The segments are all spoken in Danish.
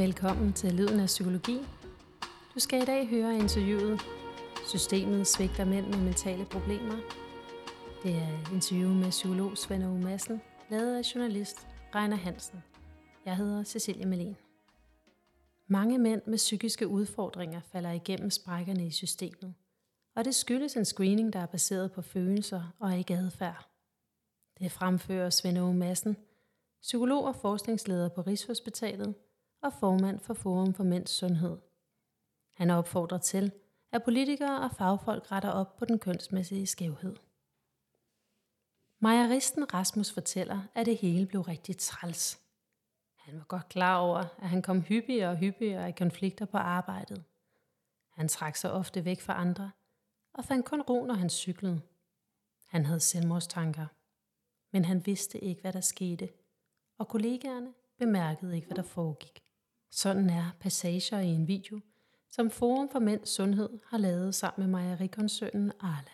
Velkommen til Lyden af Psykologi. Du skal i dag høre interviewet Systemet svigter mænd med mentale problemer. Det er et interview med psykolog Svend Aage Madsen, lavet af journalist Reiner Hansen. Jeg hedder Cecilie Melin. Mange mænd med psykiske udfordringer falder igennem sprækkerne i systemet, og det skyldes en screening, der er baseret på følelser og ikke adfærd. Det fremfører Svend Aage Madsen, psykolog og forskningsleder på Rigshospitalet og formand for Forum for Mænds Sundhed. Han opfordrer til, at politikere og fagfolk retter op på den kønsmæssige skævhed. Majeristen Rasmus fortæller, at det hele blev rigtig træls. Han var godt klar over, at han kom hyppigere og hyppigere i konflikter på arbejdet. Han trak sig ofte væk fra andre, og fandt kun ro, når han cyklede. Han havde selvmordstanker, men han vidste ikke, hvad der skete, og kollegaerne bemærkede ikke, hvad der foregik. Sådan er passager i en video, som Forum for Mænds Sundhed har lavet sammen med mejerikoncernen Arla.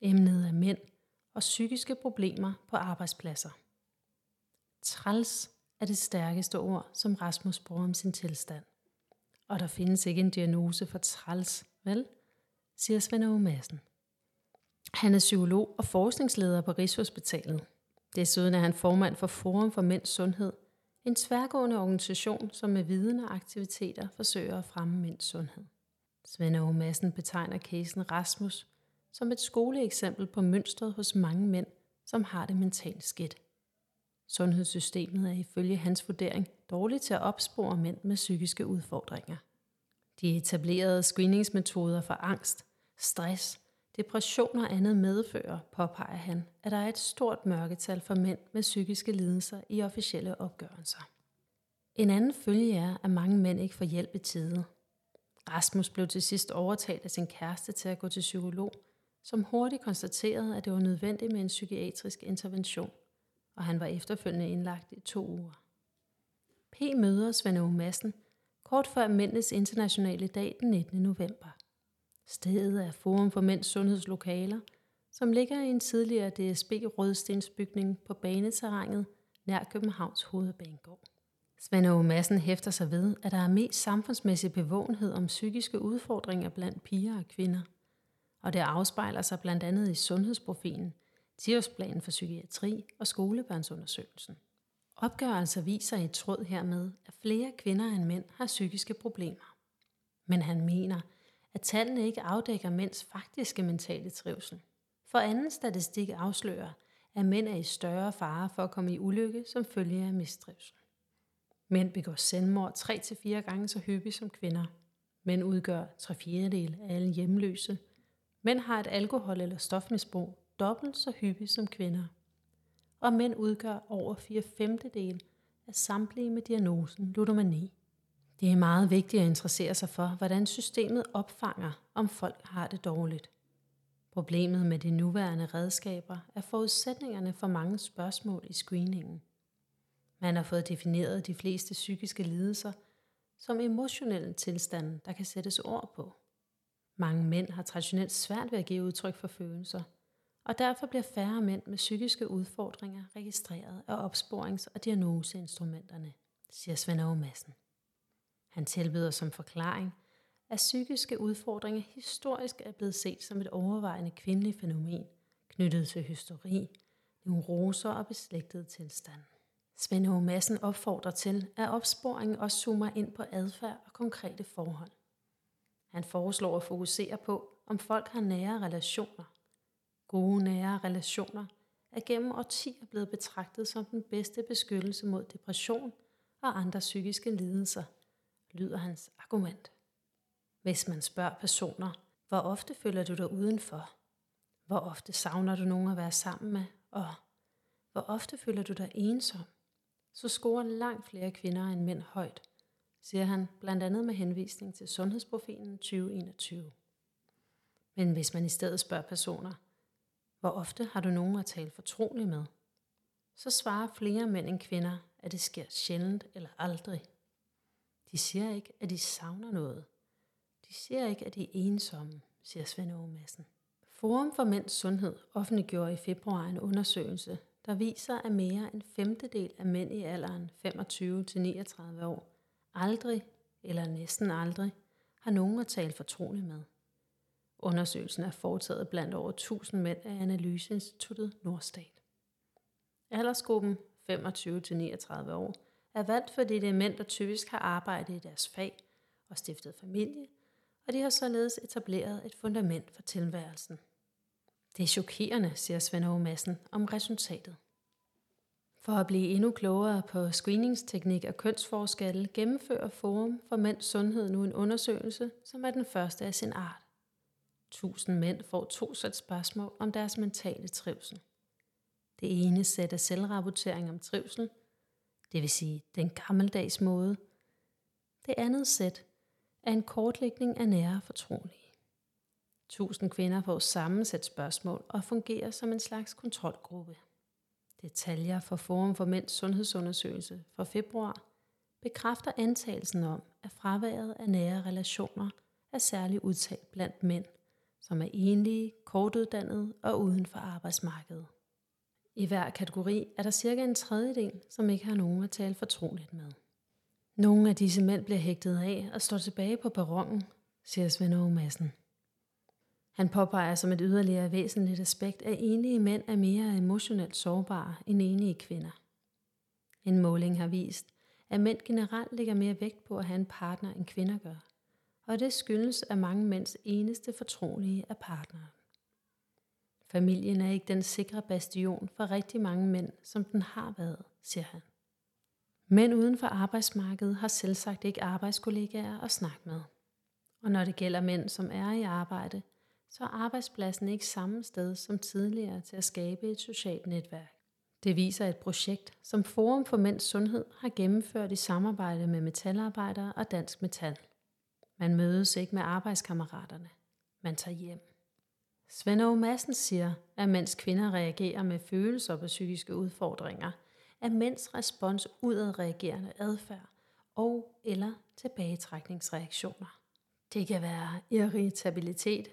Emnet er mænd og psykiske problemer på arbejdspladser. Træls er det stærkeste ord, som Rasmus bruger om sin tilstand. Og der findes ikke en diagnose for træls, vel? siger Svend Aage Madsen. Han er psykolog og forskningsleder på Rigshospitalet. Desuden er han formand for Forum for Mænds Sundhed, en tværgående organisation, som med viden og aktiviteter forsøger at fremme mænds sundhed. Svend Aage Madsen betegner casen Rasmus som et skoleeksempel på mønstret hos mange mænd, som har det mentalt skidt. Sundhedssystemet er ifølge hans vurdering dårligt til at opspore mænd med psykiske udfordringer. De etablerede screeningsmetoder for angst, stress, depression og andet medfører, påpeger han, at der er et stort mørketal for mænd med psykiske lidelser i officielle opgørelser. En anden følge er, at mange mænd ikke får hjælp i tide. Rasmus blev til sidst overtalt af sin kæreste til at gå til psykolog, som hurtigt konstaterede, at det var nødvendigt med en psykiatrisk intervention, og han var efterfølgende indlagt i to uger. P. møder Svend Aage Madsen kort før Mændenes Internationale Dag den 19. november. Stedet er Forum for Mænds Sundhedslokaler, som ligger i en tidligere DSB rødstensbygning på baneterrænet nær Københavns hovedbanegård. Svend Aage Madsen hæfter sig ved, at der er mest samfundsmæssig bevågenhed om psykiske udfordringer blandt piger og kvinder. Og det afspejler sig blandt andet i sundhedsprofilen, 10 for psykiatri og skolebørnsundersøgelsen. Opgørelser viser i tråd hermed, at flere kvinder end mænd har psykiske problemer. Men han mener, at tallene ikke afdækker mænds faktiske mentale trivsel. For anden statistik afslører, at mænd er i større fare for at komme i ulykke som følge af mistrivsel. Mænd begår selvmord 3-4 gange så hyppigt som kvinder. Mænd udgør 3 fjerdedel af alle hjemløse. Mænd har et alkohol- eller stofmisbrug dobbelt så hyppigt som kvinder. Og mænd udgør over 4 femtedel af samtlige med diagnosen ludomani. Det er meget vigtigt at interessere sig for, hvordan systemet opfanger, om folk har det dårligt. Problemet med de nuværende redskaber er forudsætningerne for mange spørgsmål i screeningen. Man har fået defineret de fleste psykiske lidelser som emotionelle tilstande, der kan sættes ord på. Mange mænd har traditionelt svært ved at give udtryk for følelser, og derfor bliver færre mænd med psykiske udfordringer registreret af opsporings- og diagnoseinstrumenterne, siger Svend Aage Madsen. Han tilbyder som forklaring, at psykiske udfordringer historisk er blevet set som et overvejende kvindeligt fænomen, knyttet til hysteri, neuroser og beslægtede tilstande. Svend H. Madsen opfordrer til, at opsporingen også zoomer ind på adfærd og konkrete forhold. Han foreslår at fokusere på, om folk har nære relationer. Gode nære relationer er gennem årtier blevet betragtet som den bedste beskyttelse mod depression og andre psykiske lidelser – lyder hans argument. Hvis man spørger personer, hvor ofte føler du dig udenfor? Hvor ofte savner du nogen at være sammen med? Og hvor ofte føler du dig ensom? Så scorer langt flere kvinder end mænd højt, siger han blandt andet med henvisning til Sundhedsprofilen 2021. Men hvis man i stedet spørger personer, hvor ofte har du nogen at tale fortroligt med, så svarer flere mænd end kvinder, at det sker sjældent eller aldrig. De siger ikke, at de savner noget. De siger ikke, at de er ensomme, siger Svend Aage Madsen. Forum for Mænds Sundhed offentliggjorde i februar en undersøgelse, der viser, at mere end femtedel af mænd i alderen 25-39 år Aldrig, eller næsten aldrig, har nogen at tale fortroligt med. Undersøgelsen er foretaget blandt over 1000 mænd af Analyseinstituttet Nordstat. Aldersgruppen 25-39 år er valgt, fordi det er mænd, der typisk har arbejdet i deres fag og stiftet familie, og de har således etableret et fundament for tilværelsen. Det er chokerende, siger Svend Aage Madsen om resultatet. For at blive endnu klogere på screeningsteknik og kønsforskelle, gennemfører Forum for Mænds Sundhed nu en undersøgelse, som er den første af sin art. Tusind mænd får to sæt spørgsmål om deres mentale trivsel. Det ene sæt er selvrapportering om trivsel, det vil sige den gammeldags måde. Det andet sæt er en kortlægning af nære fortrolige. Tusind kvinder får samme sæt spørgsmål og fungerer som en slags kontrolgruppe. Detaljer fra Forum for Mænds Sundhedsundersøgelse fra februar bekræfter antagelsen om, at fraværet af nære relationer er særligt udtalt blandt mænd, som er enlige, kortuddannede og uden for arbejdsmarkedet. I hver kategori er der cirka en tredjedel, som ikke har nogen at tale fortroligt med. Nogle af disse mænd bliver hægtet af og står tilbage på perronen, siger Svend Aage Madsen. Han påpeger som et yderligere væsentligt aspekt, at enige mænd er mere emotionelt sårbare end enige kvinder. En måling har vist, at mænd generelt lægger mere vægt på at have en partner, end kvinder gør. Og det skyldes, at mange mænds eneste fortrolige er partneren. Familien er ikke den sikre bastion for rigtig mange mænd, som den har været, siger han. Mænd uden for arbejdsmarkedet har selvsagt ikke arbejdskollegaer at snakke med. Og når det gælder mænd, som er i arbejde, så er arbejdspladsen ikke samme sted som tidligere til at skabe et socialt netværk. Det viser et projekt, som Forum for Mænds Sundhed har gennemført i samarbejde med metalarbejdere og Dansk Metal. Man mødes ikke med arbejdskammeraterne. Man tager hjem. Svend Aage Madsen siger, at mens kvinder reagerer med følelser på psykiske udfordringer, er mænds respons udadreagerende adfærd og eller tilbagetrækningsreaktioner. Det kan være irritabilitet,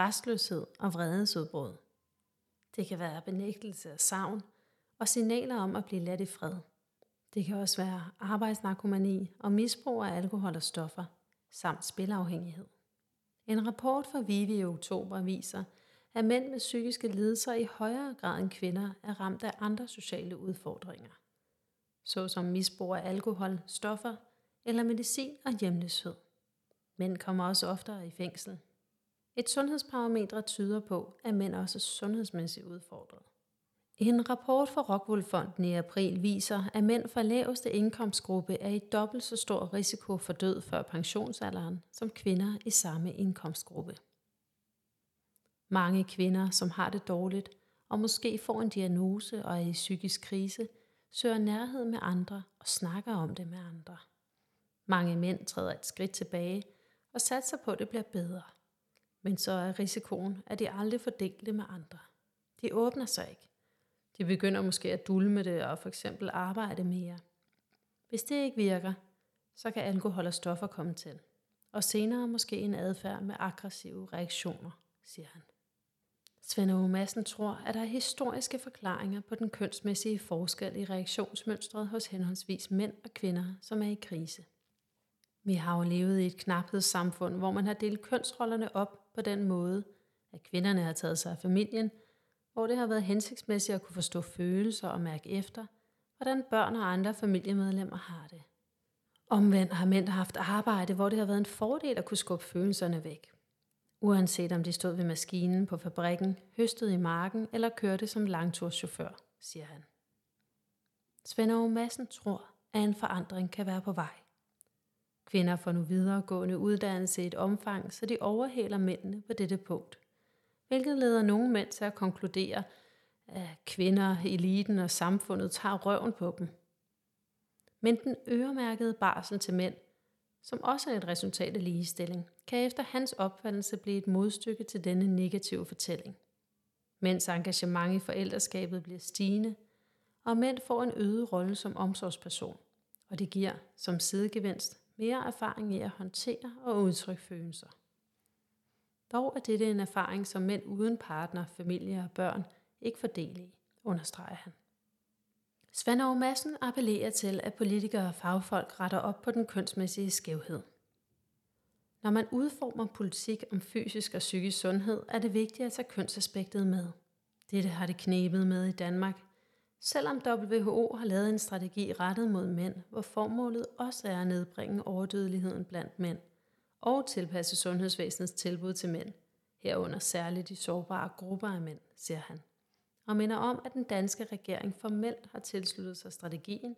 restløshed og vredesudbrud. Det kan være benægtelse af savn og signaler om at blive ladt i fred. Det kan også være arbejdsnarkomani og misbrug af alkohol og stoffer, samt spilafhængighed. En rapport fra Vivi i oktober viser, at mænd med psykiske lidelser i højere grad end kvinder er ramt af andre sociale udfordringer, såsom misbrug af alkohol, stoffer eller medicin og hjemløshed. Mænd kommer også oftere i fængsel. Et sundhedsparameter tyder på, at mænd også er sundhedsmæssigt udfordret. En rapport fra Rockwool i april viser, at mænd fra laveste indkomstgruppe er i dobbelt så stor risiko for død før pensionsalderen som kvinder i samme indkomstgruppe. Mange kvinder, som har det dårligt og måske får en diagnose og er i psykisk krise, søger nærhed med andre og snakker om det med andre. Mange mænd træder et skridt tilbage og satser på, at det bliver bedre. Men så er risikoen, at de aldrig får delt det med andre. De åbner sig ikke. De begynder måske at dulme det og for eksempel arbejde mere. Hvis det ikke virker, så kan alkohol og stoffer komme til. Og senere måske en adfærd med aggressive reaktioner, siger han. Svend Aage Madsen tror, at der er historiske forklaringer på den kønsmæssige forskel i reaktionsmønstret hos henholdsvis mænd og kvinder, som er i krise. Vi har jo levet i et knaphedssamfund, hvor man har delt kønsrollerne op på den måde, at kvinderne har taget sig af familien, hvor det har været hensigtsmæssigt at kunne forstå følelser og mærke efter, hvordan børn og andre familiemedlemmer har det. Omvendt har mænd haft arbejde, hvor det har været en fordel at kunne skubbe følelserne væk. Uanset om de stod ved maskinen på fabrikken, høstede i marken eller kørte som langturschauffør, siger han. Svend Aage Madsen tror, at en forandring kan være på vej. Kvinder får nu videregående uddannelse i et omfang, så de overhaler mændene på dette punkt. Hvilket leder nogle mænd til at konkludere, at kvinder, eliten og samfundet tager røven på dem. Men den øremærkede barsel til mænd, som også er et resultat af ligestilling, kan efter hans opfattelse blive et modstykke til denne negative fortælling. Mænds engagement i forældreskabet bliver stigende, og mænd får en øget rolle som omsorgsperson, og det giver som sidegevinst mere erfaring i at håndtere og udtrykke følelser. Dog er dette en erfaring, som mænd uden partner, familie og børn ikke får del i, understreger han. Svend Aage Madsen appellerer til, at politikere og fagfolk retter op på den kønsmæssige skævhed. Når man udformer politik om fysisk og psykisk sundhed, er det vigtigt at tage kønsaspektet med. Dette har det knebet med i Danmark, selvom WHO har lavet en strategi rettet mod mænd, hvor formålet også er at nedbringe overdødeligheden blandt mænd og tilpasse sundhedsvæsenets tilbud til mænd, herunder særligt de sårbare grupper af mænd, siger han, og minder om, at den danske regering formelt har tilsluttet sig strategien,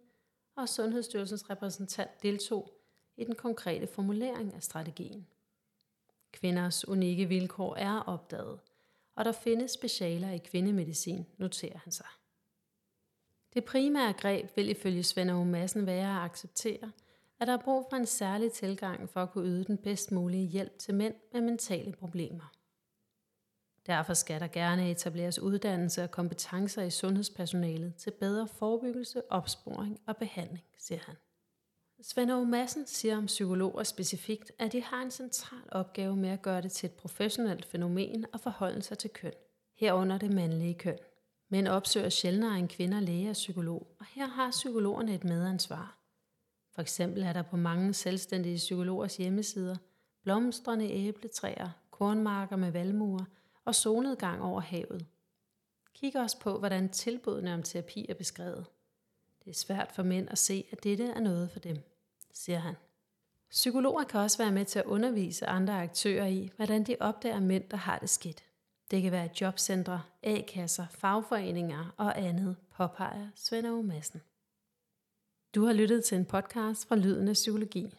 og Sundhedsstyrelsens repræsentant deltog i den konkrete formulering af strategien. Kvinders unikke vilkår er opdaget, og der findes specialer i kvindemedicin, noterer han sig. Det primære greb vil ifølge Svend Aage Madsen være at acceptere, at der er brug for en særlig tilgang for at kunne yde den bedst mulige hjælp til mænd med mentale problemer. Derfor skal der gerne etableres uddannelse og kompetencer i sundhedspersonalet til bedre forebyggelse, opsporing og behandling, siger han. Svend Aage Madsen siger om psykologer specifikt, at de har en central opgave med at gøre det til et professionelt fænomen og forholde sig til køn, herunder det mandlige køn. Men opsøger sjældnere en kvinder læge og psykolog, og her har psykologerne et medansvar. For eksempel er der på mange selvstændige psykologers hjemmesider blomstrende æbletræer, kornmarker med valmuer og solnedgang over havet. Kig også på, hvordan tilbudene om terapi er beskrevet. Det er svært for mænd at se, at dette er noget for dem, siger han. Psykologer kan også være med til at undervise andre aktører i, hvordan de opdager mænd, der har det skidt. Det kan være jobcentre, A-kasser, fagforeninger og andet, påpeger Svend Madsen. Du har lyttet til en podcast fra Lyden af Psykologi.